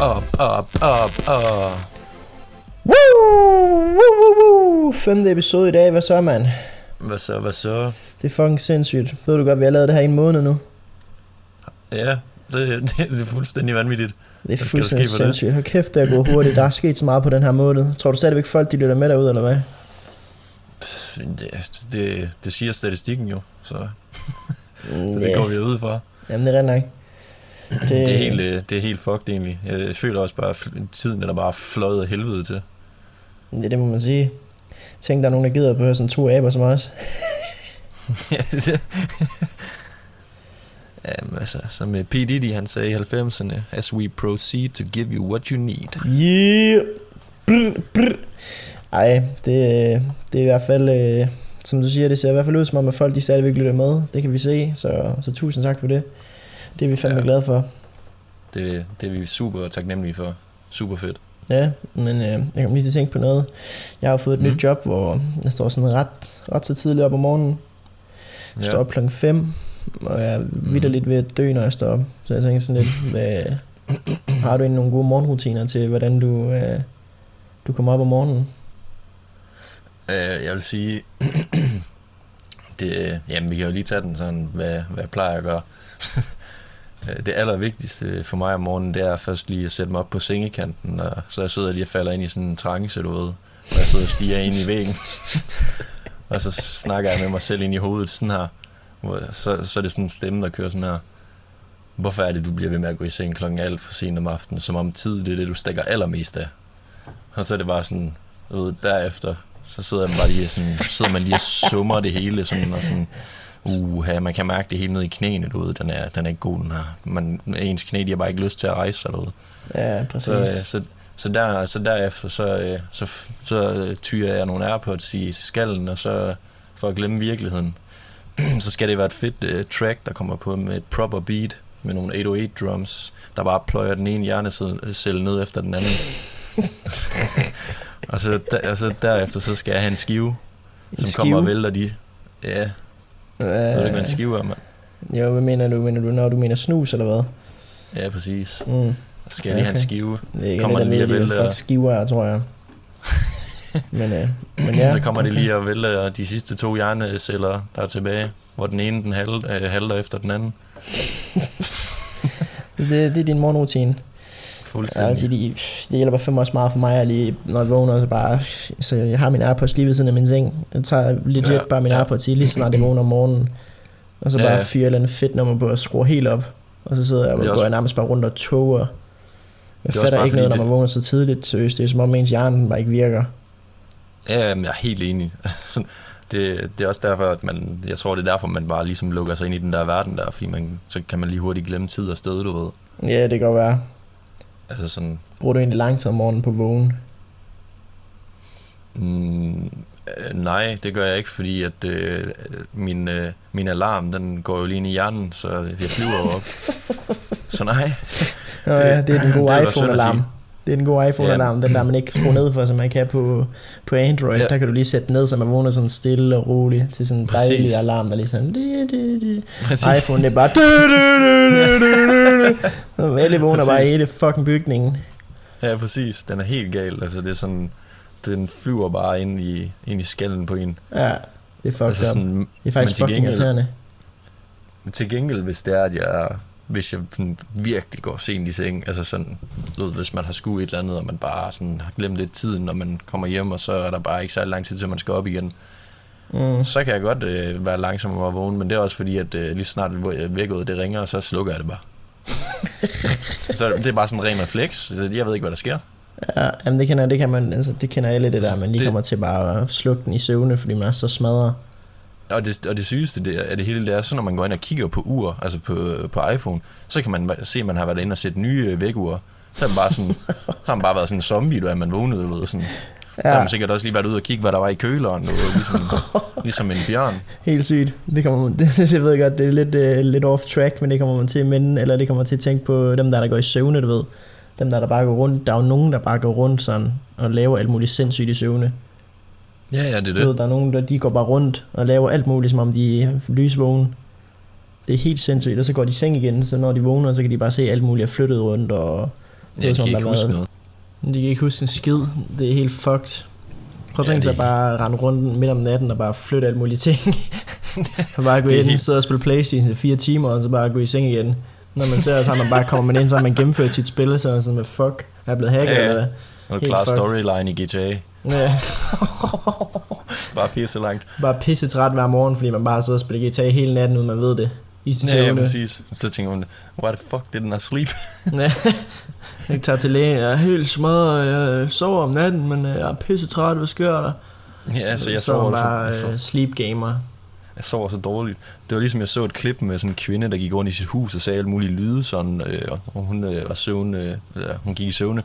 op, op, op, op. Woo! Woo, woo, woo! Femte episode i dag, hvad så, mand? Hvad så, hvad så? Det er fucking sindssygt. Ved du godt, vi har lavet det her i en måned nu? Ja, det, det, det er fuldstændig vanvittigt. Det er fuldstændig sindssygt. Hold kæft, det er gået hurtigt. Der er sket så meget på den her måned. Tror du stadigvæk, folk de lytter med derude, eller hvad? Pff, Det, det, det siger statistikken jo, så så det går vi ud fra. Jamen, det er rent nok. Det, Det er helt, øh, det er helt fucked egentlig. Jeg føler også bare, at tiden er der bare fløjet af helvede til. Ja, det må man sige. Tænk, der er nogen, der gider at behøve sådan to aber som os. Jamen, altså, som øh, P. Diddy han sagde i 90'erne, as we proceed to give you what you need. Yeah. Brr, brr. Ej, det, det er i hvert fald, øh, som du siger, det ser i hvert fald ud som om, at folk de stadigvæk lytter med. Det kan vi se, så, så tusind tak for det. Det er vi fandme Ja. ja. glade for. Det, det er vi super taknemmelige for. Super fedt. Ja, men øh, jeg kom lige til at tænke på noget. Jeg har fået et mm. nyt job, hvor jeg står sådan ret, ret så tidligt op om morgenen. Jeg står op klokken 5, og jeg er vidt lidt ved at dø, når jeg står op. Så jeg tænker sådan lidt, hvad, har du egentlig nogle gode morgenrutiner til, hvordan du, øh, du kommer op om morgenen? Øh, jeg vil sige, det, jamen vi kan jo lige tage den sådan, hvad, hvad jeg plejer at gøre. Øh, det allervigtigste for mig om morgenen, det er først lige at sætte mig op på sengekanten, og så jeg sidder lige og falder ind i sådan en trance, du ved, og jeg sidder og stiger ind i væggen. og så snakker jeg med mig selv ind i hovedet sådan her, så, så er det sådan en stemme, der kører sådan her. Hvorfor er det, du bliver ved med at gå i seng klokken alt for sent om aftenen, som om tid det er det, du stikker allermest af? Og så er det bare sådan, ved, derefter, så sidder man bare lige sådan, sidder man lige og summer det hele, sådan, og sådan, uha, man kan mærke det hele ned i knæene, du ved, den er, den er ikke god, den her. Man, ens knæ, de har bare ikke lyst til at rejse sig, ved. Ja, præcis. Så, øh, så, så, der, så derefter, så, øh, så, så øh, tyrer jeg nogle Airpods i skallen, og så for at glemme virkeligheden, så skal det være et fedt uh, track, der kommer på med et proper beat, med nogle 808 drums, der bare pløjer den ene hjernecelle ned efter den anden. og, så der, og så derefter, så skal jeg have en skive, En som skive? kommer og vælter de. Ja, Øh, jeg ved ikke, hvad en skive er, mand. Jo, hvad mener du? Mener du, når du mener snus, eller hvad? Ja, præcis. Mm. Skal jeg lige have en Okay. skive. Det er Kommer det, lige at fuck skiver er, tror jeg. men, øh, men ja, så kommer okay. det lige at vælge de sidste to hjerneceller, der er tilbage, hvor den ene den halv, øh, halter efter den anden. Det, det er din morgenrutine. Ja, Fuldstændig. altså, det, det hjælper fandme også meget for mig, at lige, når jeg vågner, så bare, så jeg har min Airpods lige ved siden af min seng. Jeg tager legit Ja, bare min ja. Airpods i, lige snart jeg vågner om morgenen. Og så Ja, bare ja. fyre et eller andet fedt nummer på og skrue helt op. Og så sidder jeg og Det går også- jeg nærmest bare rundt og toger. Jeg Det er fatter ikke noget, når det- man vågner så tidligt. Seriøst, det er som om ens hjerne bare ikke virker. Ja, jeg er helt enig. det, det er også derfor, at man, jeg tror, det er derfor, man bare ligesom lukker sig ind i den der verden der, fordi man, så kan man lige hurtigt glemme tid og sted, du ved. Ja, det kan godt være. Altså sådan, Bruger du egentlig lang tid om morgenen på vågen? mm, øh, nej, det gør jeg ikke, fordi at øh, min, øh, min alarm, den går jo lige ind i hjernen, så jeg flyver jo op. så nej, Nå, Det- ja, det er den gode iPhone-alarm. Det er den gode iPhone-alarm, den der man ikke kan skrue ned for, som man kan på, på Android. Ja. Ja. Der kan du lige sætte ned, så man vågner sådan stille og roligt til sådan en Præcis. dejlig alarm, der lige sådan... Di, di, di. præcis. iPhone, det er bare... Du, du, du, du, du, du. Så alle vågner bare i Præcis. hele fucking bygningen. Ja, præcis. Den er helt gal. Altså, det er sådan, den flyver bare ind i, ind i skallen på en. Ja, det er fucked altså altså, up. sådan, Det er faktisk men fucking gengæld- irriterende. Til gengæld, hvis det er, at jeg, hvis jeg sådan virkelig går sent i seng, altså sådan, ved, hvis man har skudt et eller andet, og man bare sådan har glemt lidt tiden, når man kommer hjem, og så er der bare ikke så lang tid til, man skal op igen, Mm. så kan jeg godt øh, være langsom og vågne, men det er også fordi, at øh, lige snart vækket det ringer, så slukker jeg det bare. så det er bare sådan en ren refleks. Så Jeg ved ikke, hvad der sker. Ja, jamen det kender, det kan man, altså det kender alle det der, man lige Det- kommer til bare at slukke den i søvne, fordi man er så smadret. Og det, og det sygeste det, er- af det hele, det er, så når man går ind og kigger på ur, altså på, på iPhone, så kan man se, at man har været inde og set nye øh, vækkeur. Så er man bare sådan, så har man bare været sådan en zombie, du er, man vågnede, du ved, sådan. Ja. Så har man sikkert også lige været ude og kigge, hvad der var i køleren, du ligesom, ligesom en bjørn. Helt sygt. Det kommer man, det, jeg ved godt, det er lidt, uh, lidt off track, men det kommer man til at minde, eller det kommer til at tænke på dem, der, der går i søvne, du ved. Dem, der, der bare går rundt. Der er jo nogen, der bare går rundt sådan, og laver alt muligt sindssygt i søvne. Ja, ja, det er det. ved, der er nogen, der de går bare rundt og laver alt muligt, som om de er lysvågne. Det er helt sindssygt, og så går de i seng igen, så når de vågner, så kan de bare se alt muligt er flyttet rundt, og Ja, de som kan ikke huske været- noget. De kan ikke huske en skid. Det er helt fucked. Prøv at tænke sig det- bare at rende rundt midt om natten og bare flytte alle mulige ting. og bare gå ind, helt- sidde og spille Playstation i fire timer, og så bare gå i seng igen. Når man ser, så har man bare kommer man ind, så har man gennemført sit spil, så er man sådan med, fuck, jeg er blevet hacket, Ja, ja. eller hvad? Og klar storyline i GTA. Ja. Bare pisse langt. bare pisse træt hver morgen, fordi man bare sidder og spiller GTA hele natten, uden man ved det. I sin Ja, ja, søvne. præcis. Så tænker man, why the fuck didn't I sleep? Ja. Jeg tager til lægen, jeg er helt smadret, jeg sover om natten, men øh, jeg er pisse træt, hvad sker der? ja, altså jeg så man sover, så, bare jeg, øh, sover, sleep gamer. jeg sover så dårligt. Det var ligesom, jeg så et klip med sådan en kvinde, der gik rundt i sit hus og sagde alle mulige lyde, sådan, øh, og hun øh, var søvn, øh, hun gik i søvne.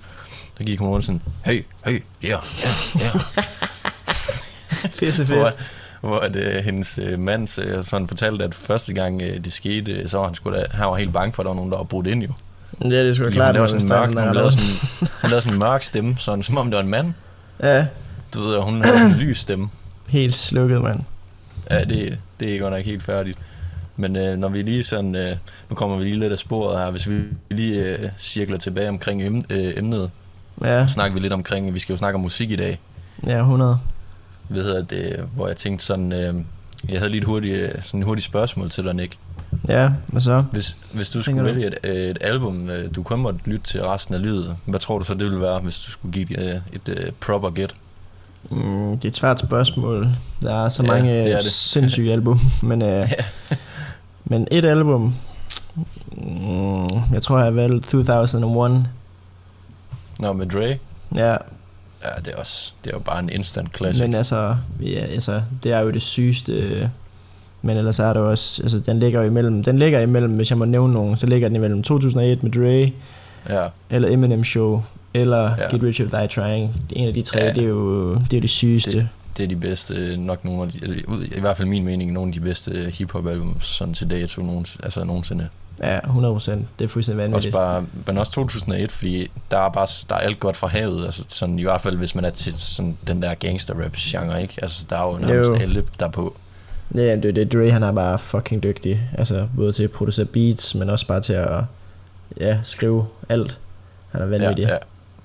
Så gik hun rundt sådan, hey, hey, ja, ja, ja. Pisse hvor, fedt. hvor at, øh, hendes øh, mand øh, sådan fortalte, at første gang øh, det skete, øh, så var han, sgu da, han var helt bange for, at der var nogen, der var brudt ind jo. Ja, det er sgu da klart, hun lavede sådan en der mørk, hun lavede sådan, hun lavede sådan en mørk stemme, sådan, som om det var en mand. Ja, Du ved, hun havde sådan en lys stemme. helt slukket, mand. Ja, det, det er godt nok helt færdigt. Men øh, når vi lige sådan, øh, nu kommer vi lige lidt af sporet her, hvis vi lige øh, cirkler tilbage omkring em, øh, emnet, Ja, så snakker vi lidt omkring, vi skal jo snakke om musik i dag, ja, 100. hvad hedder det, hvor jeg tænkte sådan, øh, jeg havde lige et hurtigt, øh, sådan et hurtigt spørgsmål til dig, Nick. Ja, hvad så? Hvis, hvis du skulle vælge et, øh, et album, øh, du kun måtte lytte til resten af livet, hvad tror du så, det ville være, hvis du skulle give øh, et øh, proper get? Mm, det er et svært spørgsmål. Der er så Ja, mange det er det. sindssyge album. Men, øh, men et album... Mm, jeg tror, jeg har valgt 2001. Nå, med Dre? Ja, Ja, det er, også, det er jo bare en instant classic. men altså, ja, altså, det er jo det sygeste. Men ellers er det også, altså den ligger imellem, den ligger imellem, hvis jeg må nævne nogen, så ligger den imellem 2001 med Dre, ja, eller Eminem Show, eller Ja. Get Rich or Die Trying. En af de tre, Ja. ja. det, er jo, det er jo det sygeste. Det- det er de bedste, øh, nok nogle af de, altså, ud- i hvert fald min mening, nogle af de bedste øh, hiphop albums sådan til dato nogens, altså nogensinde. Ja, 100%. Det er fuldstændig Også vanvittigt. bare, men også 2001, fordi der er bare der er alt godt fra havet, altså sådan, i hvert fald hvis man er til sådan, den der gangster rap genre, ikke? Altså der er jo nærmest Jo. alle der er på. Ja, det er det. Dre, han er bare fucking dygtig. Altså, både til at producere beats, men også bare til at ja, skrive alt. Han er vanvittig. Ja, ja.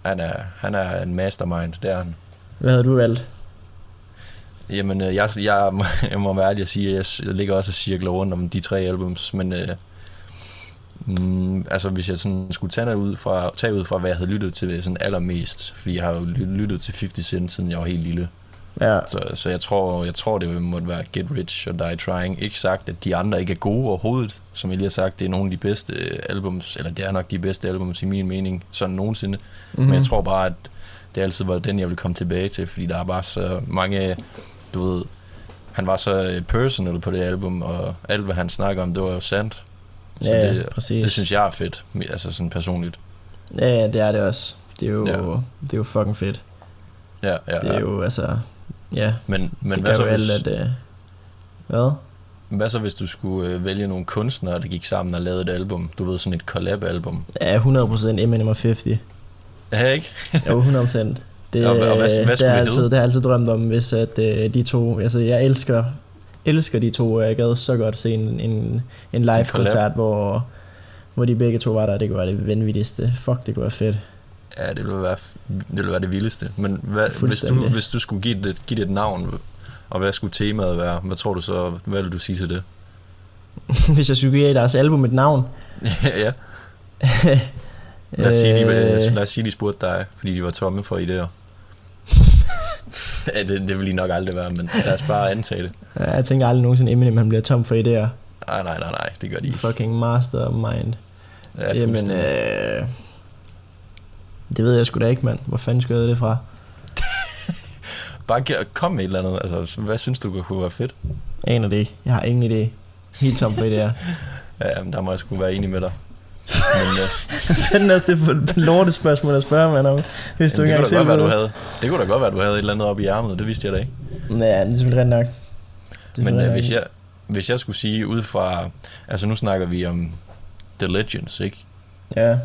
Han er, han er en mastermind, det er han. Hvad havde du valgt? Jamen, øh, jeg, jeg, må, jeg må være ærlig at sige, at jeg ligger også og cirkler rundt om de tre albums, men øh, mm, altså hvis jeg sådan skulle tage, ud fra, tage ud fra, hvad jeg havde lyttet til sådan allermest, fordi jeg har jo ly- lyttet til 50 Cent, siden jeg var helt lille, Ja, så, så jeg, tror, jeg tror, det måtte være Get Rich og Die Trying. Ikke sagt, at de andre ikke er gode overhovedet, som jeg lige har sagt, det er nogle af de bedste øh, albums, eller det er nok de bedste albums i min mening, sådan nogensinde. mm-hmm. Men jeg tror bare, at det altid var den, jeg ville komme tilbage til, fordi der er bare så mange, du ved, han var så øh, personal på det album, og alt, hvad han snakker om, det var jo sandt. Så ja, det, præcis. det synes jeg er fedt, altså sådan personligt. Ja, det er det også. Det er jo, Ja. det er jo fucking fedt. Ja, ja, Det er jo, altså... Ja, Men, men det hvad, så, jo alt, hvis, at... Uh, hvad? hvad så, hvis du skulle øh, vælge nogle kunstnere, der gik sammen og lavede et album? Du ved, sådan et collab-album. Ja, 100% Eminem og 50. Ja, ikke? Jo, 100%. Det, Og og hvad- hvad det, skulle er det altid, det har jeg altid drømt om, hvis at, uh, de to... Altså, jeg elsker, elsker de to, og jeg gad så godt se en, en, en live-koncert, hvor, hvor de begge to var der. Det kunne være det vanvittigste. Fuck, det kunne være fedt. Ja, det ville være, det ville være det vildeste. Men hvad, hvis, du, hvis du skulle give det, give det et navn, og hvad skulle temaet være, hvad tror du så, hvad vil du sige til det? hvis jeg skulle give deres album et navn. ja, lad os, sige, de, Øh, lad os sige, de spurgte dig, fordi de var tomme for idéer. ja, det, det vil de nok aldrig være, men lad os bare antage det. Ja, jeg tænker aldrig nogensinde Eminem, han bliver tom for idéer. Nej, nej, nej, nej, det gør de ikke. Fucking mastermind. Ja, Jamen, øh, det ved jeg sgu da ikke, mand. Hvor fanden skulle jeg det fra? Bare kom med et eller andet. Altså, hvad synes du kunne være fedt? Aner det ikke. Jeg har ingen idé. Helt tom for idéer. Ja, men der må jeg sgu være enig med dig. Men, øh, Fanden er det for et lortespørgsmål at spørge, mand, om, hvis du jamen, ikke det, kunne da godt være, du havde, det kunne da godt være, du havde et eller andet op i ærmet. Det vidste jeg da ikke. Ja, det er selvfølgelig rent nok. Det Men øh, hvis, jeg, hvis jeg skulle sige ud fra... Altså nu snakker vi om The Legends, ikke? Ja,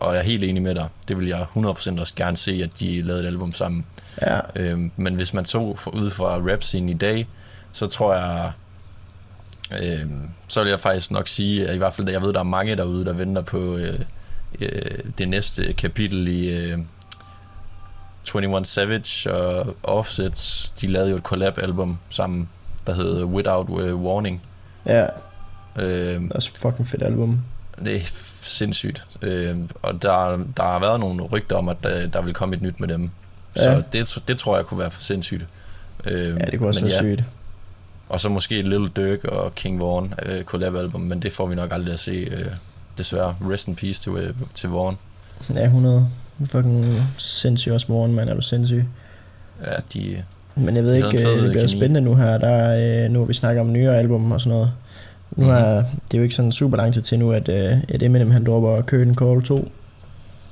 Og jeg er helt enig med dig. Det vil jeg 100% også gerne se, at de lavede et album sammen. ja. Øhm, men hvis man så ud fra rap-scenen i dag, så tror jeg... Øhm, så vil jeg faktisk nok sige, at i hvert fald, jeg ved, der er mange derude, der venter på øh, øh, det næste kapitel i øh, 21 Savage og Offset, de lavede jo et collab-album sammen, der hed Without øh, Warning. Ja, Øh, det er også et fucking fedt album. det er sindssygt. Øh, og der, der har været nogle rygter om, at der, der vil komme et nyt med dem. Så Ja. det, det tror jeg kunne være for sindssygt. Øh, Ja, det kunne også men være sygt. Og så måske Little Dirk og King Vaughn øh, collab-album, men det får vi nok aldrig at se, øh, desværre. Rest in peace til, øh, til Vaughn. Ja, 100. Fucking sindssyg også morgen, mand. Er du sindssyg? Ja, de, Men jeg ved De ikke, øh, det bliver kemi. spændende nu her. Der er, øh, nu har vi snakket om nyere album og sådan noget. Nu Mhm. er, det er jo ikke sådan super lang tid til nu, at, øh, at Eminem han dropper Curtain Call 2.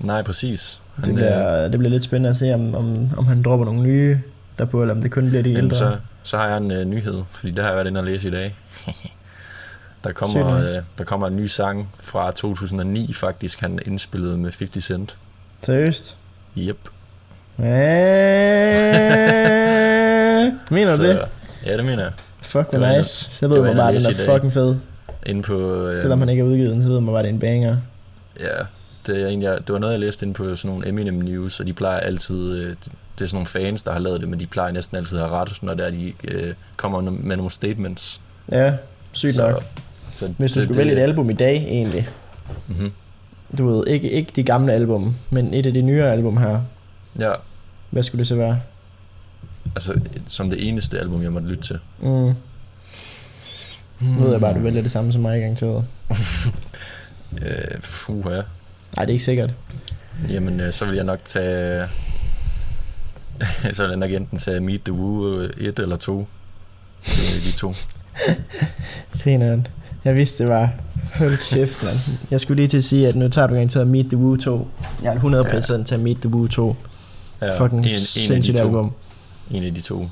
nej, præcis. Det Han, bliver, det bliver lidt spændende at se, om, om, om han dropper nogle nye derpå, eller om det kun bliver de øh, ældre. så, så har jeg en øh, nyhed, fordi det har jeg været inde og læse i dag. der, kommer, øh, der kommer en ny sang fra 2009 faktisk, han indspillede med 50 Cent. Seriøst? Yep. Øh, Mener du det? Ja, det mener jeg. Fuck, hvor nice. Så det ved man bare, at den er fucking fed. Inde på... Øh, Selvom han ikke har udgivet den, så ved man bare, at det er en banger. Ja, det, er egentlig, det var noget, jeg læste inde på sådan nogle Eminem News, og de plejer altid, øh, det er sådan nogle fans, der har lavet det, men de plejer næsten altid at have ret, når der de øh, kommer med nogle statements. Ja, sygt nok. så Hvis du skulle vælge et album i dag, egentlig. Mm-hmm. Du ved, ikke, ikke de gamle album, men et af de nyere album her. Ja, Hvad skulle det så være? altså som det eneste album, jeg måtte lytte til. Mm. Nu ved jeg bare, at du vælger det samme som mig garanteret. Øh, puh, ja. Nej, det er ikke sikkert. Jamen, øh, så vil jeg nok tage... så vil jeg nok enten tage Meet the Woo 1 eller 2. Det er de to. Grineren. Jeg vidste, det var... Hold kæft, mand. Jeg skulle lige til at sige, at nu tager du garanteret Meet the Woo 2. Jeg er 100% ja. til Meet the Woo 2. Ja, Fucking en, en, sindssygt de album. En af de to.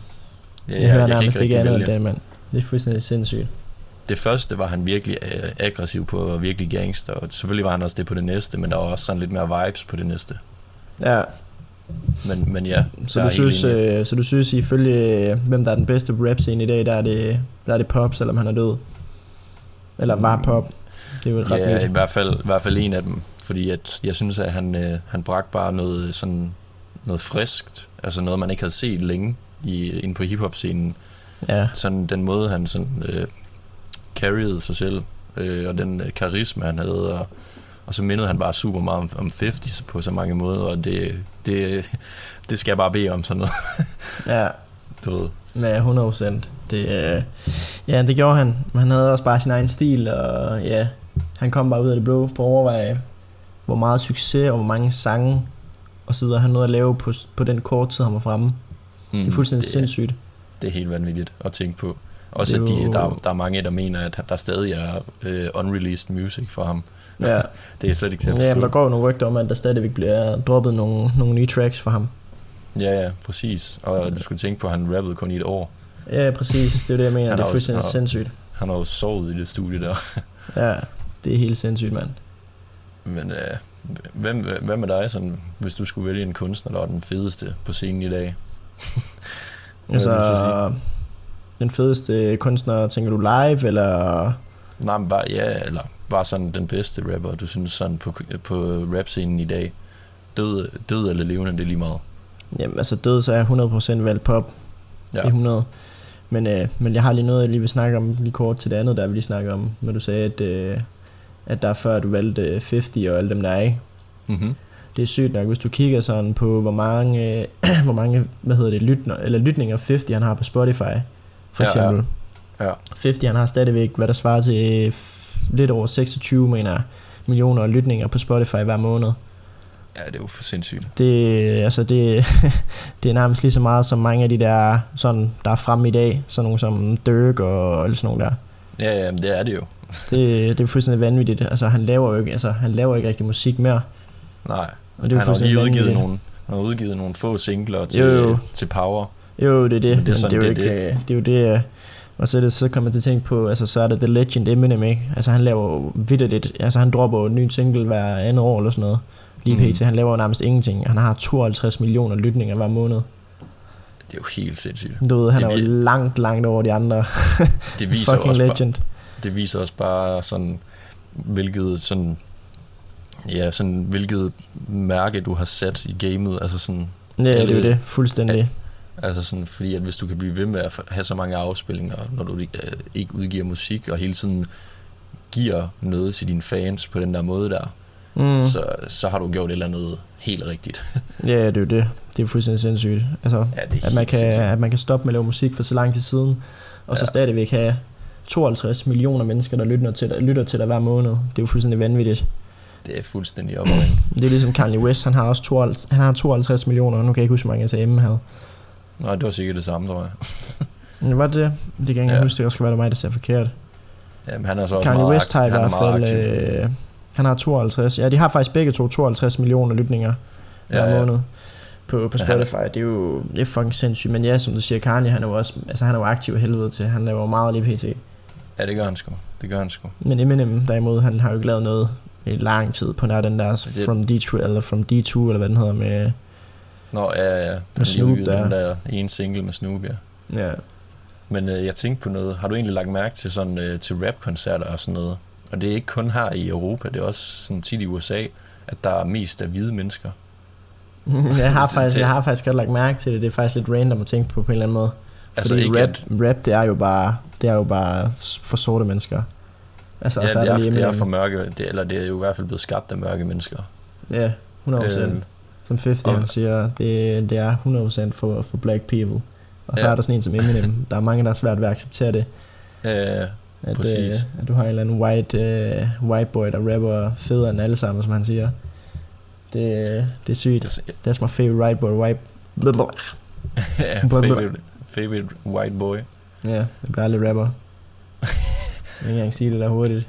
Ja, Jeg, hører kan nærmest ikke andet end det, mand. Det er fuldstændig sindssygt. Det første var han virkelig øh, aggressiv på, og virkelig gangster, og selvfølgelig var han også det på det næste, men der var også sådan lidt mere vibes på det næste. Ja, Men, men ja, så du, synes, øh, så du synes ifølge, øh, hvem der er den bedste rap scene i dag, der er det, der er det Pop, selvom han er død? Eller var Pop? Det er jo ret ja, i hvert, fald, i hvert fald en af dem, fordi at jeg synes, at han, øh, han bragte bare noget sådan noget friskt, altså noget, man ikke havde set længe i, inde på hiphop-scenen. Ja, Sådan den måde, han sådan øh, carried sig selv, øh, og den øh, karisma, han havde, og, og så mindede han bare super meget om, om 50 på så mange måder, og det, det, det skal jeg bare bede om sådan noget, ja. du ved. Ja, 100 Det, øh, ja, det gjorde han. Han havde også bare sin egen stil, og ja, han kom bare ud af det blå på overveje, hvor meget succes og hvor mange sange og så videre han nåede at lave på, på den kort tid, han var fremme. Mm, Det er fuldstændig det, sindssygt. det er helt vanvittigt at tænke på. Også at de, der, der er mange, der mener, at der stadig er øh, unreleased music for ham. Ja, Det er slet ikke til at ja men forstå. der går jo nogle rygter om, at der stadigvæk bliver droppet nogle, nogle nye tracks for ham. Ja, ja, præcis. Og du skulle tænke på, at han rappede kun i et år. Ja, præcis. Det er det, jeg mener. Det er fuldstændig han er- sindssygt. Han har jo sovet i det studie der. Ja, det er helt sindssygt, mand. Men øh, hvem, hvad med dig, sådan, hvis du skulle vælge en kunstner, der var den fedeste på scenen i dag? Altså, den fedeste kunstner, tænker du live, eller... Nej, men bare, ja, eller bare sådan den bedste rapper, du synes sådan på, på rap-scenen i dag. Død, død eller levende, det er lige meget. Jamen, altså død, så er jeg 100% valgt pop. Ja. Det er 100. Men, øh, men jeg har lige noget, jeg lige vil snakke om lige kort til det andet, der vi lige snakker om. Når du sagde, at, øh, at der er før, du valgte øh, 50 og alle dem der er? Mm-hmm. Det er sygt nok, hvis du kigger sådan på, hvor mange, øh, hvor mange hvad hedder det, lytner, eller lytninger 50 han har på Spotify, for Ja, ja. eksempel. Ja. 50 han har stadigvæk, hvad der svarer til lidt over 26 mener, jeg, millioner lytninger på Spotify hver måned. ja, det er jo for sindssygt. Det, altså det, det er nærmest lige så meget som mange af de der, sådan, der er fremme i dag, sådan nogle som Dirk og alle sådan nogle der. Ja, ja, det er det jo. Det, det er fuldstændig vanvittigt. Altså han laver jo ikke, altså, han laver ikke rigtig musik mere. Nej, Og det er han har lige udgivet nogle, han har udgivet nogle få singler til, Jo, jo. til Power. Jo, det er det. Men det er sådan, det, er jo det ikke, det. det er jo det, øh, og så, er det, så kommer jeg til at tænke på, altså så er det The Legend Eminem, ikke? Altså han laver jo vidderligt, altså han dropper jo en ny single hver andet år eller sådan noget. Lige Mhm. pt. Han laver jo nærmest ingenting. Han har 52 millioner lytninger hver måned. Det er jo helt sindssygt. Du ved, han Det er jo langt, langt over de andre. Det viser, Fucking også bare, legend. det viser også bare sådan, hvilket sådan Ja, sådan hvilket mærke du har sat i gamet, altså sådan, Ja, det er jo Alle- det, fuldstændig. Altså sådan, fordi at hvis du kan blive ved med at have så mange afspilninger, når du øh, ikke udgiver musik, og hele tiden giver noget til dine fans på den der måde der, Mm. så, så har du gjort et eller andet helt rigtigt. Ja, det er jo det. Det er fuldstændig sindssygt. Altså, ja, at man, kan, sindssygt. at man kan stoppe med at lave musik for så lang tid siden, og så Ja. stadigvæk have 52 millioner mennesker, der lytter til, dig, lytter til dig hver måned. Det er jo fuldstændig vanvittigt. Det er fuldstændig op at ringe. Det er ligesom Kanye West, han har også 52, han har 52 millioner, nu kan jeg ikke huske, hvor mange ATM havde. Nå, det var sikkert det samme, tror jeg. Men var det det? Det kan jeg ikke Ja. huske, det kan også være det mig, der ser forkert. Jamen, han er så også Kanye meget West har i er hvert fald, øh, han har 52, ja, de har faktisk begge to 52 millioner lytninger hver Ja, ja. måned på, på Ja, Spotify. Det er jo det er fucking sindssygt. Men ja, som du siger, Kanye, han er jo også altså, han er jo aktiv af helvede til. Han laver meget lige pt. Ja, det gør han sgu. Det gør han sgu. Men Eminem derimod, han har jo ikke lavet noget i lang tid på nær den der Det- From D2, eller From D2, eller hvad den hedder med... Nå, ja, ja. Den Med Snoop udgivet der. Den der ene single med Snoop, ja. Ja. Men øh, jeg tænkte på noget. Har du egentlig lagt mærke til sådan øh, til rap-koncerter og sådan noget? Og det er ikke kun her i Europa, det er også sådan tit i USA, at der er mest af hvide mennesker. jeg, har faktisk, jeg har faktisk godt lagt mærke til det. Det er faktisk lidt random at tænke på på en eller anden måde. Altså Fordi ikke rap, at, rap, det er jo bare, det er jo bare for sorte mennesker. Altså, ja, det, der er, lige det er for mørke, det, eller det er jo i hvert fald blevet skabt af mørke mennesker. Ja, 100%. Øh, Som 50 og- han siger, det, det er 100% for, for black people. Og så Ja. er der sådan en som Eminem. Der er mange, der er svært ved at acceptere det. øh, At, Præcis. øh, at du har en eller anden white, øh, white boy, der rapper federe end alle sammen, som han siger. Det, det er sygt. That's my favorite white boy. White... Blablabla. ja, favorite, favorite white boy. Ja, jeg bliver aldrig rapper. Jeg kan ikke engang sige det der hurtigt.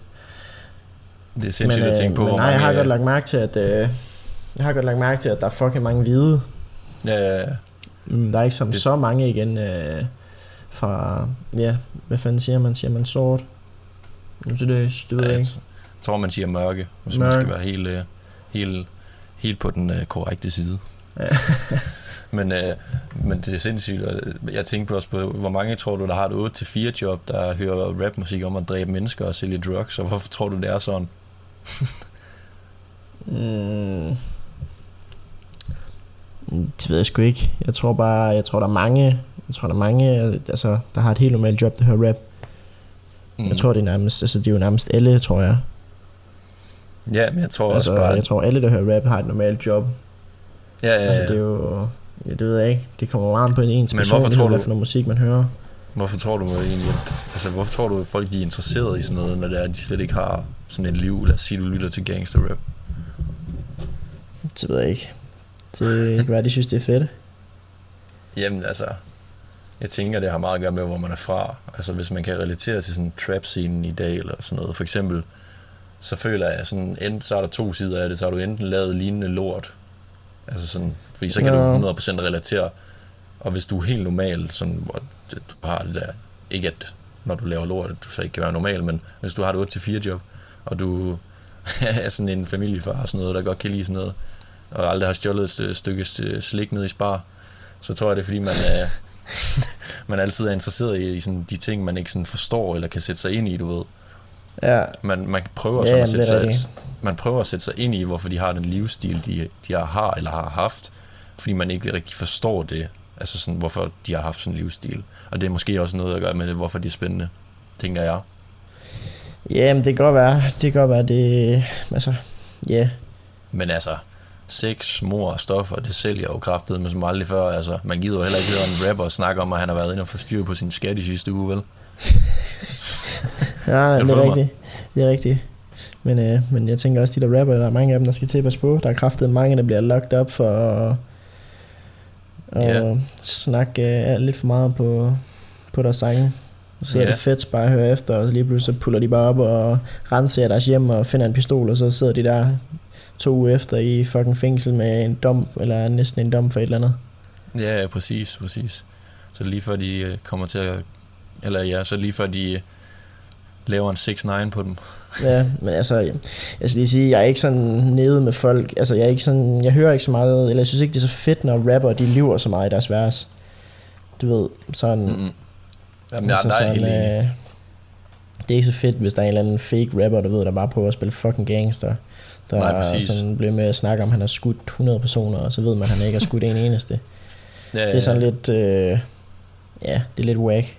Det er sindssygt at tænke på, men nej, jeg har godt lagt mærke til, at... Øh, jeg har godt lagt mærke til, at der er fucking mange hvide. Ja, ja, ja. Mm, Der er ikke som Det- så mange igen øh, fra... Ja, hvad fanden siger man? Siger man sort? Nu så det, det ved jeg jeg ikke. tror, man siger mørke, hvis man Mørke. skal være helt, øh, helt, helt på den øh, korrekte side. Ja. men, øh, men det er sindssygt, jeg tænkte på også på, hvor mange tror du, der har et 8-4 job, der hører rapmusik om at dræbe mennesker og sælge drugs, og hvorfor tror du, det er sådan? Mm. Det ved jeg sgu ikke. Jeg tror bare, jeg tror der er mange, jeg tror der er mange, altså, der har et helt normalt job, der hører rap. Mm. Jeg tror det er nærmest, altså det er jo nærmest alle, tror jeg. Ja, men jeg tror Altså, også bare... jeg tror alle, der hører rap, har et normalt job. ja, ja, Altså, ja. det er jo, ja, det ved jeg ikke. Det kommer meget an på ens Men hvorfor tror du- hvad for noget musik man hører. Hvorfor tror du egentlig, at, altså, hvorfor tror du, at folk de er interesseret i sådan noget, når det er, at de slet ikke har sådan et liv? Lad os sige, du lytter til gangsterrap. Det ved jeg ikke. Det kan være, de synes, det er fedt. Jamen altså, jeg tænker, det har meget at gøre med, hvor man er fra. Altså hvis man kan relatere til sådan trap-scenen i dag, eller sådan noget. For eksempel, så føler jeg sådan, enten så er der to sider af det, så har du enten lavet lignende lort. Altså sådan, fordi så kan Nå. du 100% relatere. Og hvis du er helt normal, sådan, hvor du har det der, ikke at når du laver lort, du så ikke kan være normal, men hvis du har et 8-4 job, og du er sådan en familiefar og sådan noget, der godt kan lide sådan noget, og aldrig har stjålet et st- stykke st- slik ned i spar, så tror jeg, det er fordi, man, er, man altid er interesseret i, i sådan, de ting, man ikke sådan forstår eller kan sætte sig ind i, du ved. Ja, Man, man prøver Ja, sådan at jamen, sætte det sig, man prøver at sætte sig ind i, hvorfor de har den livsstil, de, de har eller har haft, fordi man ikke rigtig forstår det, altså sådan, hvorfor de har haft sådan en livsstil. Og det er måske også noget at gøre med det, hvorfor det er spændende, tænker jeg. Jamen, det kan godt være. Det kan godt være, det... Altså, ja. Yeah. Men altså, sex, mor og stoffer, det sælger jo kraftet med som aldrig før. Altså, man gider jo heller ikke høre en rapper snakke om, at han har været inde og få styr på sin skat i sidste uge, vel? Ja, nej, det er rigtigt. Det er rigtigt. Men, øh, men jeg tænker også, de der rapper, der er mange af dem, der skal til at passe på. Der er kraftet mange, der bliver locked up for at, at Ja. snakke øh, lidt for meget på, på deres sange. Så sidder yeah. det fedt bare at høre efter, og så lige pludselig så puller de bare op og renser deres hjem og finder en pistol, og så sidder de der to uger efter i fucking fængsel med en dom, eller næsten en dom for et eller andet. Ja, ja, præcis, præcis. Så lige før de øh, kommer til at... Eller ja, så lige før de øh, laver en 6-9 på dem. Ja, men altså, jeg skal lige sige, jeg er ikke sådan nede med folk, altså jeg er ikke sådan, jeg hører ikke så meget, eller jeg synes ikke, det er så fedt, når rapper, de lyver så meget i deres vers. Du ved, sådan, Mm-hmm. Jamen, altså, der er helt sådan, enig. øh, det er ikke så fedt, hvis der er en eller anden fake rapper, du ved, der bare prøver at spille fucking gangster. Der Nej, præcis. sådan blev med at snakke om, at han har skudt 100 personer, og så ved man, at han ikke har skudt en eneste. Ja, Det er sådan lidt, øh, ja, det er lidt whack.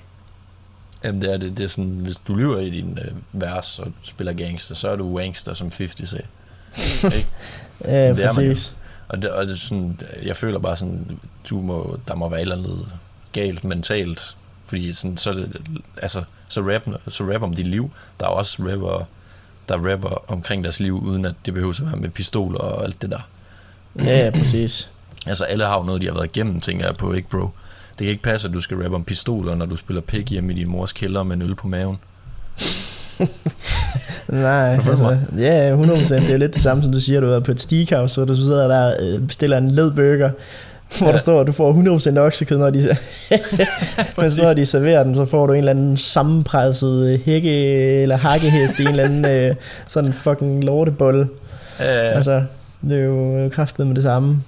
Jamen, det er, det, det er sådan, hvis du lyver i din øh, vers og spiller gangster, så er du wangster, som 50 sagde. Ikke? Ja, Det er man. Og, det, og det er sådan, jeg føler bare sådan, du må, der må være et eller andet galt mentalt, fordi sådan, så, er det, altså, så, rap, så rap om dit liv. Der er også rapper, der rapper omkring deres liv, uden at det behøver at være med pistoler og alt det der. Ja, ja, præcis. Altså alle har jo noget, de har været igennem, tænker jeg på, ikke bro? Det kan ikke passe, at du skal rappe om pistoler, når du spiller pik hjemme i din mors kælder med en øl på maven. Nej, altså, ja, 100%. Det er jo lidt det samme, som du siger, du er på et steakhouse, hvor du sidder der og øh, bestiller en ledburger, hvor Ja. der står, at du får 100% oksekød, når de, men så når de serverer den, så får du en eller anden sammenpresset hække eller hakkehest i en eller anden øh, sådan fucking lortebolle. Ja, Altså, det er jo kraftet med det samme.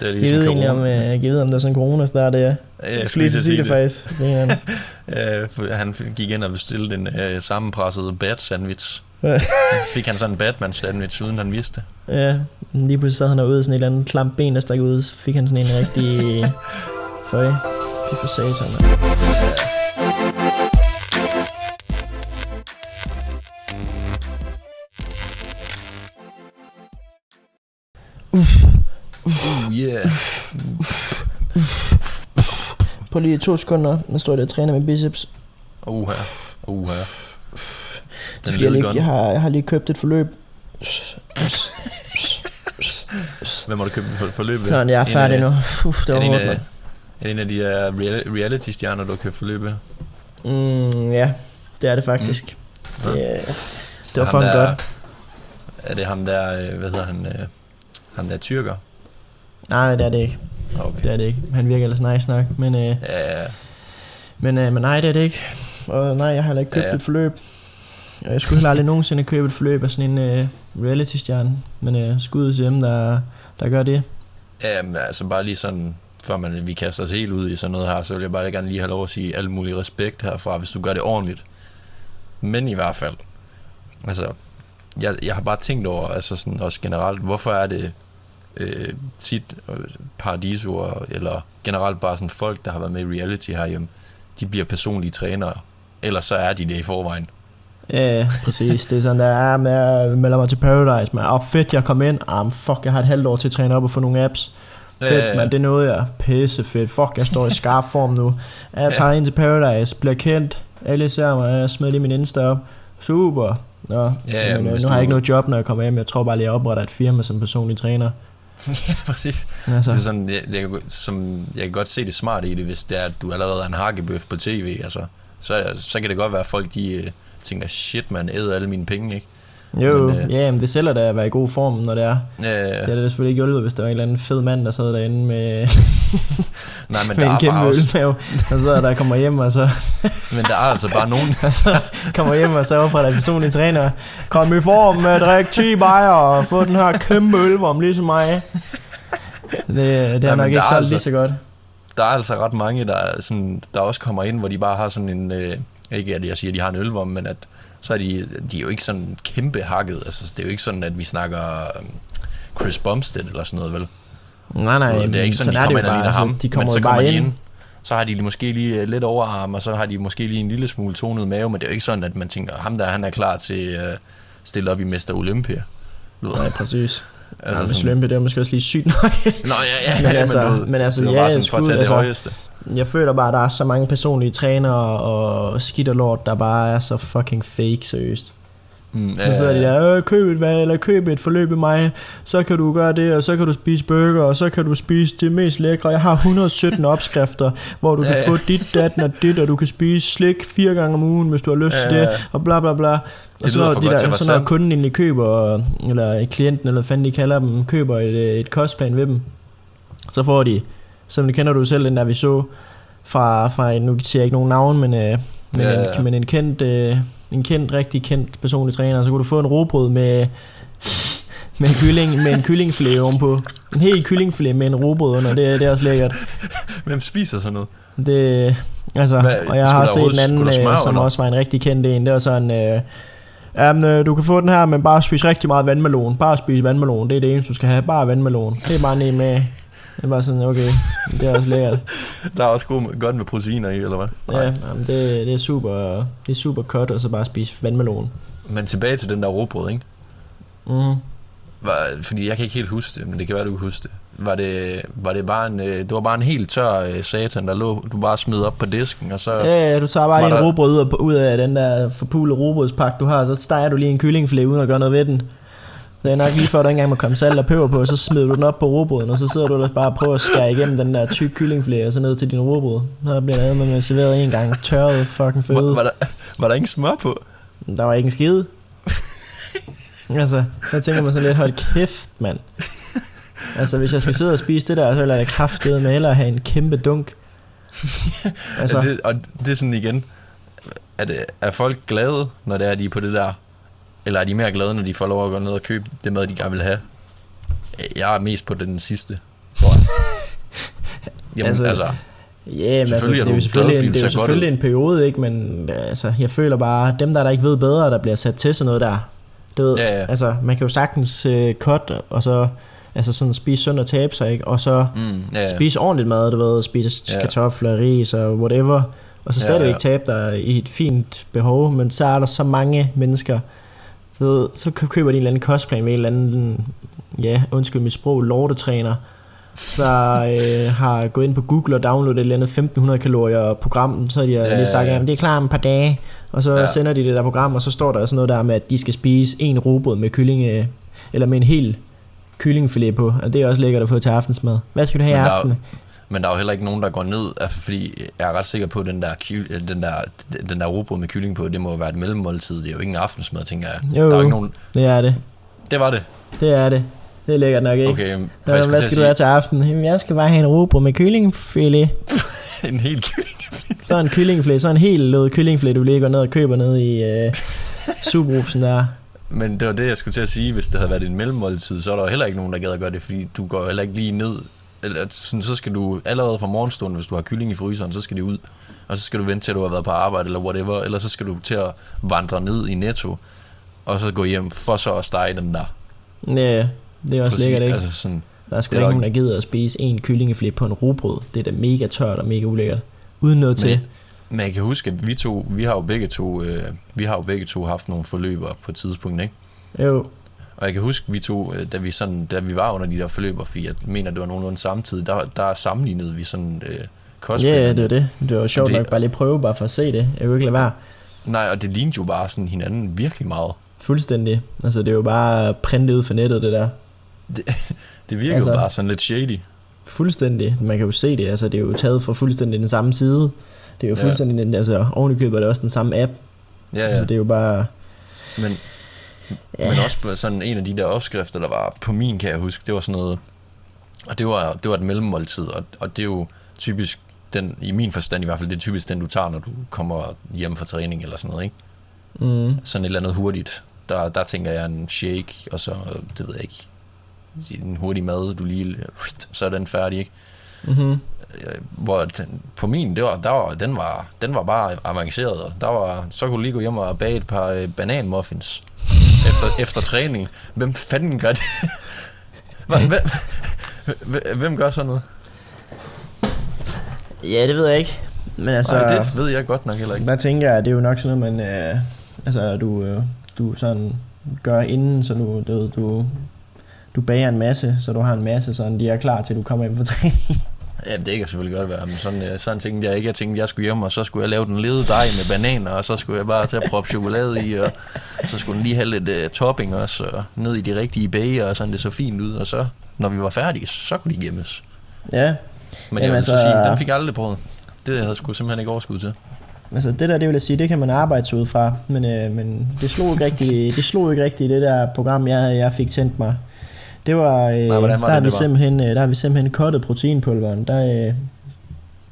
det er Jeg ligesom ved egentlig, om, corona. øh, jeg ved, om der er sådan en corona der det er. Ja, Jeg skulle lige sige det, faktisk. Det er, Ja, han gik ind og bestilte en øh, sammenpresset bat sandwich. Fik han sådan en Batman sandwich, uden han vidste. Ja, lige pludselig sad han derude sådan et eller andet klamt ben, der stak ud, så fik han sådan en rigtig føj. Fy for satan, mand. Uh, yeah. På lige to sekunder, nu står jeg og træner med biceps. Uha. Uha. Den fordi, jeg, lige, jeg, har, jeg har lige købt et forløb. Hvem har du købt for, forløbet? Sådan, jeg er færdig nu. Uf, det Er var hårdt, af, mand. er det en af de der reali- reality-stjerner, du har købt forløbet? Mm, ja, det er det faktisk. Ja. Det, øh, det var fucking godt. Er det ham der, øh, hvad hedder han, øh, ham der tyrker? Nej, nej, det er det ikke. Okay. Det er det ikke. Han virker ellers nice nok, men, øh, Ja, ja. men, øh, men nej, det er det ikke. Og nej, jeg har heller ikke købt Ja, ja, ja. et forløb. Og Jeg skulle heller aldrig nogensinde købe et forløb af sådan en øh, reality-stjerne. Men øh, skud til dem, der, der gør det. Ja, men altså bare lige sådan, før man, vi kaster os helt ud i sådan noget her, så vil jeg bare gerne lige have lov at sige alt mulig respekt herfra, hvis du gør det ordentligt. Men i hvert fald, altså, jeg, jeg har bare tænkt over, altså sådan også generelt, hvorfor er det øh, tit øh, paradisoer, eller generelt bare sådan folk, der har været med i reality herhjemme, de bliver personlige trænere, eller så er de det i forvejen. Ja, præcis. Det er sådan, der er med at melde mig til Paradise. Men, oh, fedt, jeg kom ind. Um, fuck, jeg har et halvt år til at træne op og få nogle apps. Fedt, Ja, man, det nåede jeg. Pisse fedt. Fuck, jeg står i skarp form nu. Jeg tager ind til Paradise, bliver kendt. Alle ser mig, jeg smider lige min Insta op. Super. Nå, Ja, men, men øh, hvis nu har jeg ikke noget job, når jeg kommer hjem. Jeg tror bare lige, jeg opretter et firma som personlig træner. ja, præcis. Altså, Det er sådan, jeg, jeg, som, jeg kan godt se det smarte i det, hvis det er, at du allerede er en hakkebøf på tv, altså, så, så kan det godt være, at folk de, øh, tænker, shit man, æder alle mine penge, ikke? jo, men, øh, ja, men det sælger da at være i god form, når det er. Ja, Det er det selvfølgelig ikke hjulpet, hvis der var en eller anden fed mand, der sad derinde med, nej, men med der, en er kæmpe ølmave. Og så der kommer hjem, og så men der er altså bare nogen, og så kommer hjem og så opretter en personlig træner. Kom i form med at drikke 10 bajer og få den her kæmpe ølvom ligesom mig. Det, det er men nok der ikke er så altså- lige så godt. Der er altså ret mange, der, er sådan, der også kommer ind, hvor de bare har sådan en, øh, ikke at jeg siger, at de har en ølvom, men at så er de, de er jo ikke sådan kæmpe hakket, altså det er jo ikke sådan, at vi snakker øh, Chris Bumstead eller sådan noget, vel? Nej, nej, det er ikke sådan, de kommer ind og ligner ham, De kommer men så kommer de ind. ind, så har de måske lige øh, lidt overarm, og så har de måske lige en lille smule tonet mave, men det er jo ikke sådan, at man tænker, ham der, han er klar til at uh, stille op i Mester Olympia. Ved, Nej, præcis. Altså, ja, men Slømpe, det er måske også lige sygt nok. Nå, ja, ja, Men ja, altså- men, du men altså, det var ja, bare sådan for at tage det altså- højeste. Jeg føler bare, at der er så mange personlige trænere og skidt og lort, der bare er så fucking fake, seriøst. Mm, Så sidder de der, øh, køb et hvad, eller køb et forløb i mig, så kan du gøre det, og så kan du spise burger, og så kan du spise det mest lækre. Jeg har 117 opskrifter, hvor du kan få dit, datten og dit, og du kan spise slik fire gange om ugen, hvis du har lyst til det, og bla bla bla. Og Det så lyder når, for de der, være så når sandt. kunden egentlig køber, eller klienten, eller fanden de kalder dem, køber et, et kostplan ved dem, så får de, som det kender du selv, den der vi så, fra, fra en- nu siger jeg ikke nogen navn, men, øh, men, Ja, en, ja. men en kendt, øh, en kendt, rigtig kendt personlig træner, så kunne du få en robrød med, med en kylling, med en kyllingfilet ovenpå. En hel kyllingfilet med en robrød under, det, er- det er også lækkert. Hvem spiser sådan noget? Det, altså, Hvad, og jeg har set en anden, øh, som under? også var en rigtig kendt en, det var sådan, øh, Jamen, øh, du kan få den her, men bare spise rigtig meget vandmelon. Bare spise vandmelon, det er det eneste, du skal have. Bare vandmelon. Det er bare ned med. Det er bare sådan, okay, det er også lækkert. Der er også god, godt med proteiner i, eller hvad? Ja, jamen, det, det, er super, det er super cut, og så bare spise vandmelon. Men tilbage til den der råbrød, ikke? Mm. Var, fordi jeg kan ikke helt huske det, men det kan være, du kan huske det. Var det, var det bare en, øh, det var bare en helt tør øh, satan, der lå, du bare smed op på disken, og så... Ja, ja, du tager bare Var din der- robrød ud af, ud af den der forpulede robrødspakke, du har, så steger du lige en kyllingfilet uden at gøre noget ved den. Det er nok lige før, der ikke engang må komme salt og peber på, og så smider du den op på robrøden, og så sidder du der bare og prøver at skære igennem den der tyk kyllingfilet, og så ned til din robrød. Så bliver der med serveret en gang tørret fucking Var, føde. var, der, var der ingen smør på? Der var ikke en skide. Altså, så tænker man sådan lidt, hold kæft, mand. Altså, hvis jeg skal sidde og spise det der, så vil jeg da kraftede med hellere have en kæmpe dunk. Altså. Er det, og det er sådan igen, er, det, er folk glade, når det er, de er på det der? Eller er de mere glade, når de får lov at gå ned og købe det mad, de gerne vil have? Jeg er mest på den sidste, tror jeg. Jamen, altså, Altså, Ja, men altså, det er jo selvfølgelig, glad, en, det er jo selvfølgelig en periode, ikke? Men altså, jeg føler bare, dem der, der ikke ved bedre, der bliver sat til sådan noget der, du ved, Ja, ja. altså, man kan jo sagtens uh, cut, og så altså sådan spise sundt og tabe sig, ikke? Og så mm, ja, ja. spise ordentligt mad, du ved, spise Ja. kartofler, ris og whatever, og så Ja, stadigvæk ja. tabe dig i et fint behov, men så er der så mange mennesker, ved, så kø- køber de en eller anden kostplan med en eller anden, ja, undskyld mit sprog, lortetræner, der øh, har gået ind på Google og downloadet et eller andet 1500 kalorier program, så har de ja, lige sagt, ja, ja. at det er klar om et par dage, og så Ja. sender de det der program, og så står der sådan noget der med, at de skal spise en robrød med kylling, øh, eller med en hel kyllingfilet på, og det er også lækkert at få til aftensmad. Hvad skal du have i aften? Men der er jo heller ikke nogen, der går ned, altså, fordi jeg er ret sikker på, at den der, ky- den der, den der robrød med kylling på, det må være et mellemmåltid. Det er jo ikke en aftensmad, tænker jeg. Jo. Der er jo ikke nogen... Det er det. Det var det. Det er det. Det er lækkert nok, ikke? Okay, jeg hvad skal du have til aften? Jamen, jeg skal bare have en robrød med kyllingfilet. en hel kylling. Så en kyllingfilet, så en helt lød kyllingfilet, du lige går ned og køber ned i øh, Subrupsen der. Men det var det, jeg skulle til at sige. Hvis det havde været en mellemmåltid, så er der jo heller ikke nogen, der gad at gøre det, fordi du går heller ikke lige ned. Eller sådan, så skal du allerede fra morgenstunden, hvis du har kylling i fryseren, så skal det ud. Og så skal du vente til, at du har været på arbejde eller whatever. Eller så skal du til at vandre ned i Netto, og så gå hjem for så at stege den der. Ja, det er også Præcis, lækkert, ikke? Altså sådan, Der er sgu ikke nogen, der gider at spise en kyllingeflet på en rugbrød. Det er da mega tørt og mega ulækkert. Uden noget til. Men jeg kan huske, at vi to, vi har jo begge to, øh, vi har jo begge to haft nogle forløber på et tidspunkt, ikke? Jo, Og jeg kan huske, vi to, øh, da vi, sådan, da vi var under de der forløber, fordi jeg mener, det var nogenlunde samtidig, der, der sammenlignede vi sådan øh, ja, kostbilleder. det er det. Det var sjovt det- nok bare lige prøve, bare for at se det. Jeg kunne ikke lade være. Nej, og det lignede jo bare sådan hinanden virkelig meget. Fuldstændig. Altså, det er jo bare printet ud fra nettet, det der. Det virker Altså- jo bare sådan lidt shady. Fuldstændig. Man kan jo se det. Altså, det er jo taget fra fuldstændig den samme side. Det er jo Ja. fuldstændig, den, altså oven i købet er det også den samme app. Ja, Ja. ja. Altså, det er jo bare, Men, Ja. men også på sådan en af de der opskrifter, der var på min, kan jeg huske, det var sådan noget, og det var, det var et mellemmåltid, og, og det er jo typisk, den, i min forstand i hvert fald, det er typisk den, du tager, når du kommer hjem fra træning eller sådan noget, ikke? mm, Sådan et eller andet hurtigt. Der, der tænker jeg en shake, og så, det ved jeg ikke, en hurtig mad, du lige, så er den færdig, ikke? mm-hmm. Øh, Hvor den, på min, det var, der var, den, var, den var bare avanceret. Der var, så kunne du lige gå hjem og bage et par øh, bananmuffins efter, efter træning. Hvem fanden gør det? Hvem, hvem, hvem- gør sådan noget? Ja, det ved jeg ikke. Men altså, Nej, det ved jeg godt nok heller ikke. der tænker jeg, det er jo nok sådan noget, man, øh, altså, du, øh, du sådan gør inden, så du, du, du, du bager en masse, så du har en masse, sådan de er klar til, at du kommer hjem fra træning. Ja, det kan selvfølgelig godt være, men sådan, øh, sådan tænkte jeg ikke. Jeg tænkte, jeg skulle hjem, og så skulle jeg lave den lede dej med bananer, og så skulle jeg bare tage at proppe chokolade i, og så skulle den lige have lidt uh, topping også, og ned i de rigtige bager, og sådan det så fint ud, og så, når vi var færdige, så kunne de gemmes. ja, Men Jamen jeg vil så altså- sige, den fik jeg aldrig prøvet. Det havde jeg sgu simpelthen ikke overskud til. altså det der, det vil jeg sige, det kan man arbejde sig ud fra, men, øh, men det slog ikke rigtigt, det slog ikke rigtigt i det der program, jeg, jeg fik sendt mig. Det var, øh, hvordan var der, har det, vi det simpelthen, øh, der har vi simpelthen kottet proteinpulveren. Der, øh,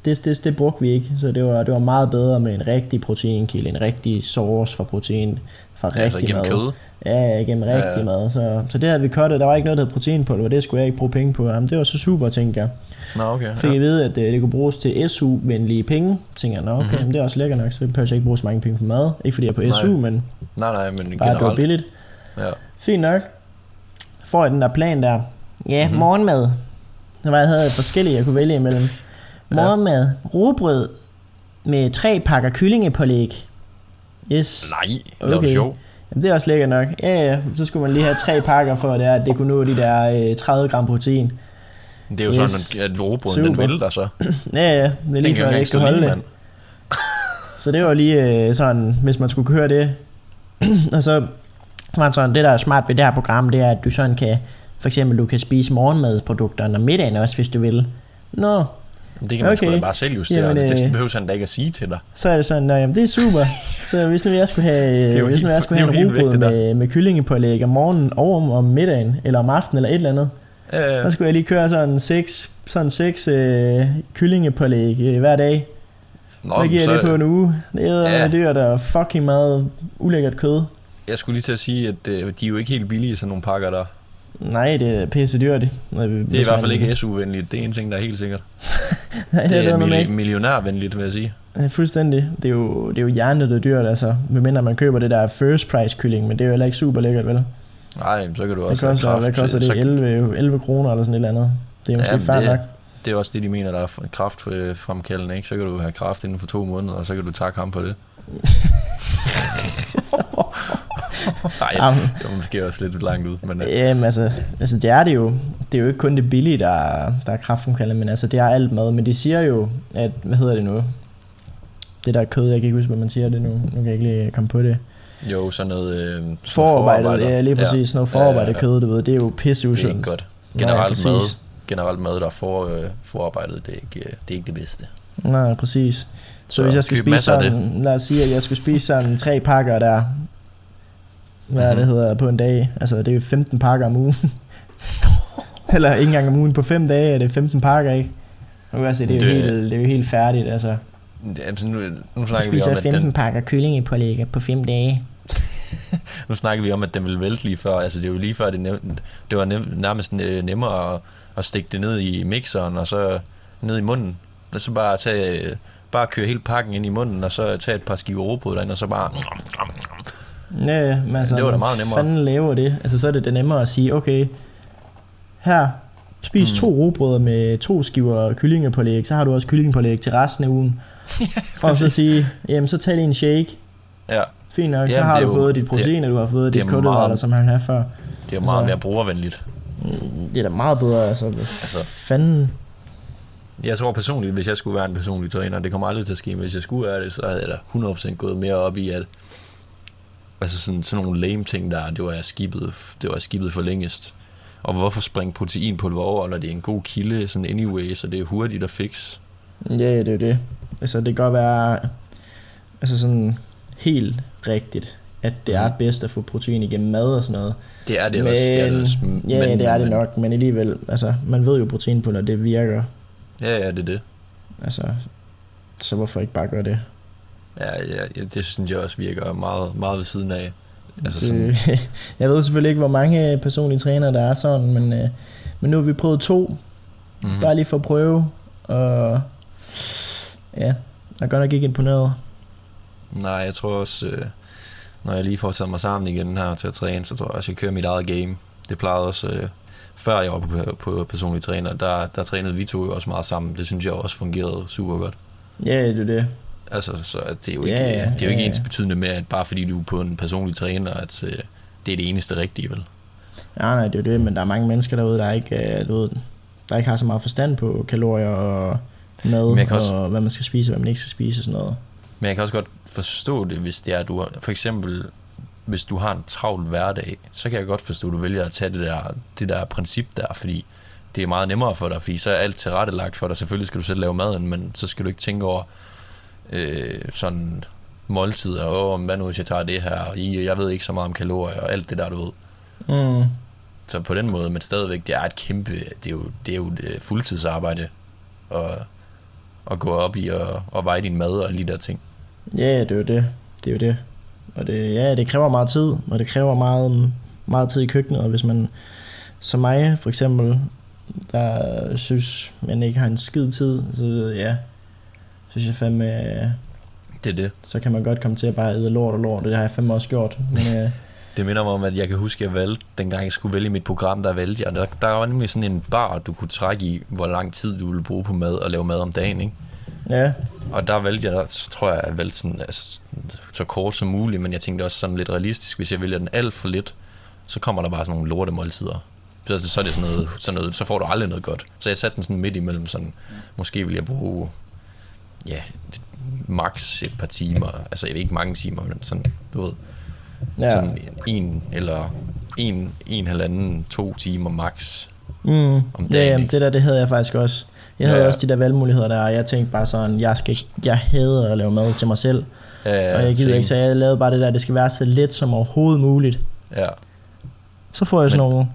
det, det, det brugte vi ikke, så det var, det var meget bedre med en rigtig proteinkilde, en rigtig source for protein fra Ja, altså rigtig gennem mad. kød. Ja, ja, igennem Ja, rigtig ja. mad. Så, så det havde vi cuttet. Der var ikke noget, der hed proteinpulver. Det skulle jeg ikke bruge penge på. Jamen, det var så super, tænkte jeg. Nå, okay. Fik Ja. jeg vide, at øh, det kunne bruges til SU-venlige penge. Tænkte jeg, nå okay, Mhm. mm-hmm. det er også lækkert nok, så behøver jeg ikke bruge så mange penge på mad. Ikke fordi jeg er på Nej. SU, men Nej, nej, men bare at det var generelt. billigt. Ja. Fint nok. Får jeg den der plan der. Ja, Mhm. mm-hmm. morgenmad. Der var, jeg havde forskellige, jeg kunne vælge imellem. Morgenmad, rugbrød med tre pakker kyllingepålæg. Yes. Nej, det var Okay. du sjov. Jamen, det er også lækkert nok. Ja, ja, så skulle man lige have tre pakker for, at det, at det kunne nå de der øh, 30 gram protein. Det er jo Yes. sådan, at robrøden den vælter så. Ja, ja, det er lige kan før, jeg ikke kunne holde lige, det. Så det var lige øh, sådan, hvis man skulle køre det. og så det sådan, det der er smart ved det her program, det er, at du sådan kan, for eksempel du kan spise morgenmadsprodukterne om middagen også, hvis du vil. Nå, Men Det kan man sgu Okay. da bare selv justere. Jamen, Jamen, det øh, behøver han da ikke at sige til dig. så er det sådan, nå, jamen det er super. så hvis nu jeg skulle have, Det hvis nu jeg skulle det have en rugbrød det med, med kyllingepålæg om morgenen, og om, om middagen, eller om aftenen, eller et eller andet, Øh, så skulle jeg lige køre sådan seks, sådan seks øh, kyllingepålæg øh, hver dag. Nå, Hvad men giver så, det på en uge? Det er ja. dyrt og fucking meget ulækkert kød. Jeg skulle lige til at sige, at øh, de er jo ikke helt billige, sådan nogle pakker der. Nej, det er pisse dyrt. Det er i hvert fald ikke SU-venligt. Det er en ting, der er helt sikkert. Nej, Det det, er er mil- med. millionærvenligt, vil jeg sige. Ja, fuldstændig. Det er jo, det er jo hjernet, dyrt, altså. Medmindre man køber det der first price kylling, men det er jo heller ikke super lækkert, vel? Nej, så kan du Det også koster, kraft. hvad koster det? så, 11, 11 kroner eller sådan et eller andet. Det er måske Ja, ja, fair det- nok. Det er også det, de mener, der er kraftfremkaldende, ikke? Så kan du have kraft inden for to måneder, og så kan du takke ham for det. Nej, Jamen. det var måske også lidt langt ud, men øh, Jamen, altså, altså, det er det jo. Det er jo ikke kun det billige, der, er- der er kraftfremkaldende, men altså, det er alt mad. Men de siger jo, at, hvad hedder det nu? Det der kød, jeg kan ikke huske, hvad man siger det nu. Nu kan jeg ikke lige komme på det. jo, sådan noget... Øh, sådan Forarbejdet, forarbejder. ja, lige præcis. Sådan noget forarbejdet kød, du ved, det er jo pisse Det er ikke godt. Nej, Generelt præcis. mad, generelt mad, der er for, øh, forarbejdet, det er, ikke, øh, det er ikke det bedste. Nej, præcis. Så, Så hvis jeg skal spise sådan, lad os sige, at jeg skulle spise sådan tre pakker der, hvad mm-hmm. det Mhm. hedder, på en dag. Altså, det er jo 15 pakker om ugen. Eller ikke engang om ugen. På fem dage er det 15 pakker, ikke? Nu kan jeg se, det er, jo Det- helt, det er jo helt færdigt, altså. Altså, nu, nu snakker vi om, at 15 den, pakker kylling i pålægget på fem dage. nu snakker vi om, at den vil vælte lige før. Altså, det er jo lige før, det, nem, det var nem, nærmest øh, nemmere at, at stikke det ned i mixeren, og så ned i munden. Og så bare tage, bare køre hele pakken ind i munden, og så tage et par skiver robrød derinde, og så bare... Ja, ja, men altså, Det var da meget nemmere. fanden laver det? Altså, så er det da nemmere at sige, okay, her, spis Mm. mm. to robrødder med to skiver kyllingepålæg, så har du også kyllingepålæg til resten af ugen. og så sige, jamen så tag lige en shake, Ja, fint nok, så Jamen, har det er du jo- fået dit protein, og du har fået det dit er kulhydrater, som han har før. det er jo meget Altså- mere brugervenligt. Det er da meget bedre, altså, Altså, fanden. Jeg tror personligt, hvis jeg skulle være en personlig træner, det kommer aldrig til at ske, men hvis jeg skulle være det, så havde jeg da 100% gået mere op i, at altså sådan, sådan nogle lame ting der, det var jeg skibet, det var jeg skibet for længest. Og hvorfor springe proteinpulver over, når det er en god kilde, sådan anyway, så det er hurtigt at fix. Ja, det er det. Altså, det kan godt være, altså sådan helt rigtigt, at det er Mhm. bedst at få protein igennem mad og sådan noget. Det er det også. Det er det også. Men, ja, men, det er det men, nok, men alligevel, altså, man ved jo proteinpulver, det virker. Ja, ja, det er det. Altså, så hvorfor ikke bare gøre det? Ja, ja, ja, det synes jeg også virker meget, meget ved siden af. Altså sådan, det jeg ved selvfølgelig ikke, hvor mange personlige trænere der er sådan, men, øh, men nu har vi prøvet to, mm, mm. bare lige for at prøve, og ja, jeg er godt nok ikke imponeret. Nej, jeg tror også, øh, når jeg lige får sat mig sammen igen her til at træne, så tror jeg også, jeg kører mit eget game. Det plejede også, øh, før jeg var på, på personlig træner, der, der trænede vi to jo også meget sammen. Det synes jeg også fungerede super godt. Ja, det er det. Altså, så det er jo ikke, Ja, ja, det er jo ikke ja, ens betydende med, at bare fordi du er på en personlig træner, at øh, det er det eneste rigtige, vel? Ja, nej, det er jo det, men der er mange mennesker derude, der ikke, øh, du ved, der ikke har så meget forstand på kalorier og mad, også- og hvad man skal spise og hvad man ikke skal spise og sådan noget. Men jeg kan også godt forstå det, hvis det er, du har, for eksempel, hvis du har en travl hverdag, så kan jeg godt forstå, at du vælger at tage det der, det der princip der, fordi det er meget nemmere for dig, fordi så er alt tilrettelagt for dig. Selvfølgelig skal du selv lave maden, men så skal du ikke tænke over øh, sådan måltider, og hvad nu hvis jeg tager det her, og I, jeg ved ikke så meget om kalorier, og alt det der, du ved. Mm. Så på den måde, men stadigvæk, det er et kæmpe, det er jo, det er jo et øh, fuldtidsarbejde, og at gå op i at, at veje din mad og alle de der ting. Ja, det er jo det. Det er jo det. Og det, ja, det kræver meget tid, og det kræver meget, meget tid i køkkenet, og hvis man, som mig for eksempel, der synes, man ikke har en skid tid, så ja, synes jeg fandme, Det er det. så kan man godt komme til at bare æde lort og lort, det har jeg fandme også gjort. Men, øh, Det minder mig om, at jeg kan huske, at jeg valgte, dengang jeg skulle vælge mit program, der valgte jeg. Der, der var nemlig sådan en bar, du kunne trække i, hvor lang tid du ville bruge på mad og lave mad om dagen, ikke? ja, Og der valgte jeg, så tror jeg, jeg valgte sådan, altså, så kort som muligt, men jeg tænkte også sådan lidt realistisk, hvis jeg vælger den alt for lidt, så kommer der bare sådan nogle lortemåltider. Så, så er det sådan noget, sådan noget, så får du aldrig noget godt. Så jeg satte den sådan midt imellem, sådan, måske vil jeg bruge, ja, max et par timer, altså jeg ved ikke mange timer, men sådan, du ved, ja. ja. sådan en eller en, en halvanden, to timer max. Mm, om ja, dagen, jamen, ikke? det der, det havde jeg faktisk også. Jeg havde Ja. også de der valgmuligheder der, og jeg tænkte bare sådan, jeg, skal, jeg hader at lave mad til mig selv, Ja, og jeg gider ikke, så jeg lavede bare det der, det skal være så let som overhovedet muligt. Ja, Så får jeg sådan Men- nogle,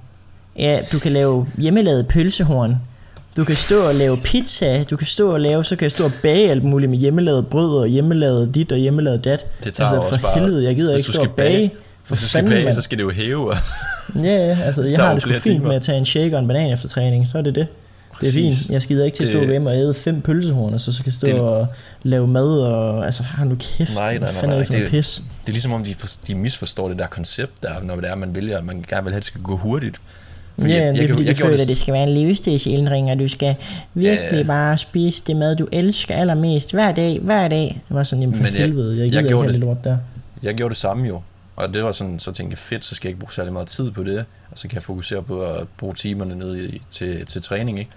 ja, du kan lave hjemmelavet pølsehorn, du kan stå og lave pizza, du kan stå og lave, så kan jeg stå og bage alt muligt med hjemmelavet brød og hjemmelavet dit og hjemmelavet dat. det tager altså for bare... helvede, jeg gider ikke stå skal og bage. For Hvis du skal bage, så skal det jo hæve. Ja, ja, altså jeg har det sgu fint timer. med at tage en shake og en banan efter træning, så er det det. Det er fint. Jeg skider ikke til at stå Det- hjemme og æde fem pølsehorn, og så skal jeg stå Det- og lave mad, og altså har nu kæft. Nej, nej, nej, er nej, det det- pis? Det er ligesom om, de, for, de misforstår det der koncept der, når det er, man vælger, at man gerne vil have, at det skal gå hurtigt. Ja, det er fordi, de gjorde føler, at det skal være en livsstilsændring, og du skal virkelig Ja. bare spise det mad, du elsker allermest hver dag, hver dag. Det var sådan, jamen for Men jeg- helvede, jeg jeg ikke gjorde det- det lort der. Jeg gjorde det samme jo, og det var sådan, så tænkte jeg, fedt, så skal jeg ikke bruge særlig meget tid på det, og så kan jeg fokusere på at bruge timerne ned i, til, til træning, ikke?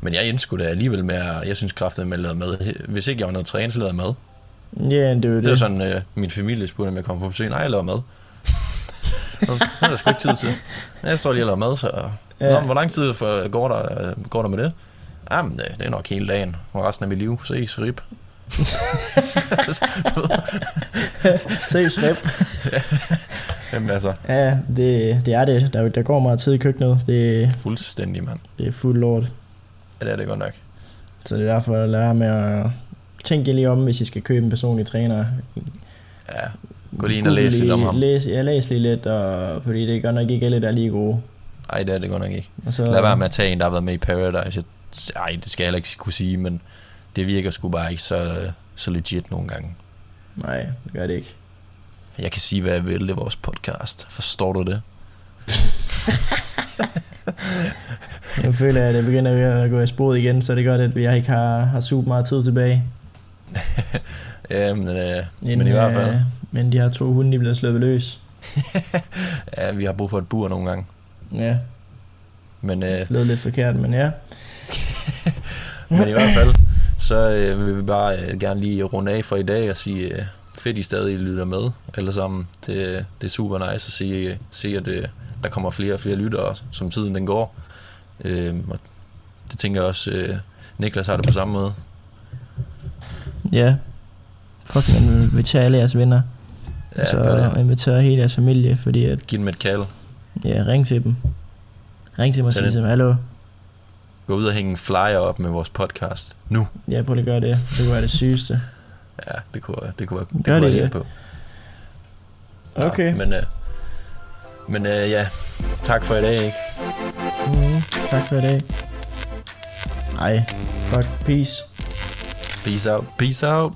Men jeg endte sgu da alligevel med, at jeg synes kraftigt med at lave mad. Hvis ikke jeg var noget træne, så lavede jeg mad. Ja, det er jo Det var det. sådan, øh, min familie spurgte, om jeg kom på besøg. Nej, jeg laver mad. Det er der sgu ikke tid til. Jeg står lige og laver mad, så... Ja. Nå, hvor lang tid for, går, der, øh, går der med det? Jamen, det, det er nok hele dagen, og resten af mit liv. Ses, rip. Seriøst, rep. Jamen altså, Ja, det, det er det. Der, der går meget tid i køkkenet. Det, fuldstændig, mand. det er fuld lort. Ja, det er det godt nok. Så det er derfor, at lære med at tænke lige om, hvis I skal købe en personlig træner. Ja, gå lige ind og læse lidt om ham. Læs, ja, læs lige lidt, og, fordi det er godt nok ikke alle, der er lige gode. Ej, det er det godt nok ikke. Og så, Lad være med at tage en, der har været med i Paradise. Jeg, ej, det skal jeg heller ikke kunne sige, men det virker sgu bare ikke så, så legit nogle gange. Nej, det gør det ikke. Jeg kan sige, hvad jeg vil. Det er vores podcast. Forstår du det? Nu føler jeg, at det begynder at gå i sporet igen, så det er godt, at jeg ikke har, har super meget tid tilbage. Ja, men, øh, Inden, men i hvert fald. øh, men de her to hunde, de bliver sluppet løs. Ja, vi har brug for et bur nogle gange. Ja, Men, øh, det lød lidt forkert, men ja. men i hvert fald, så øh, vil vi bare øh, gerne lige runde af for i dag og sige, øh, fedt I stadig lytter med alle sammen. Det, det er super nice at se, se at øh, der kommer flere og flere lyttere, som tiden den går. Øh, og det tænker jeg også, øh, Niklas har det på samme måde. Ja. Fuck, man inviterer alle jeres venner. Ja, så gør det. inviterer hele jeres familie, fordi at, Giv dem et kald. ja, ring til dem. Ring til dem og sig til dem, hallo. Gå ud og hænge en flyer op med vores podcast. Nu. Ja, prøv lige at gøre det. Det kunne være det sygeste. Ja, det kunne, det kunne det Gør kunne det være det? helt på. Nå, Okay. Men, øh, men øh, ja, tak for i dag, ikke? Mm, tak for i dag. Ej, fuck, peace. Peace out. Peace out.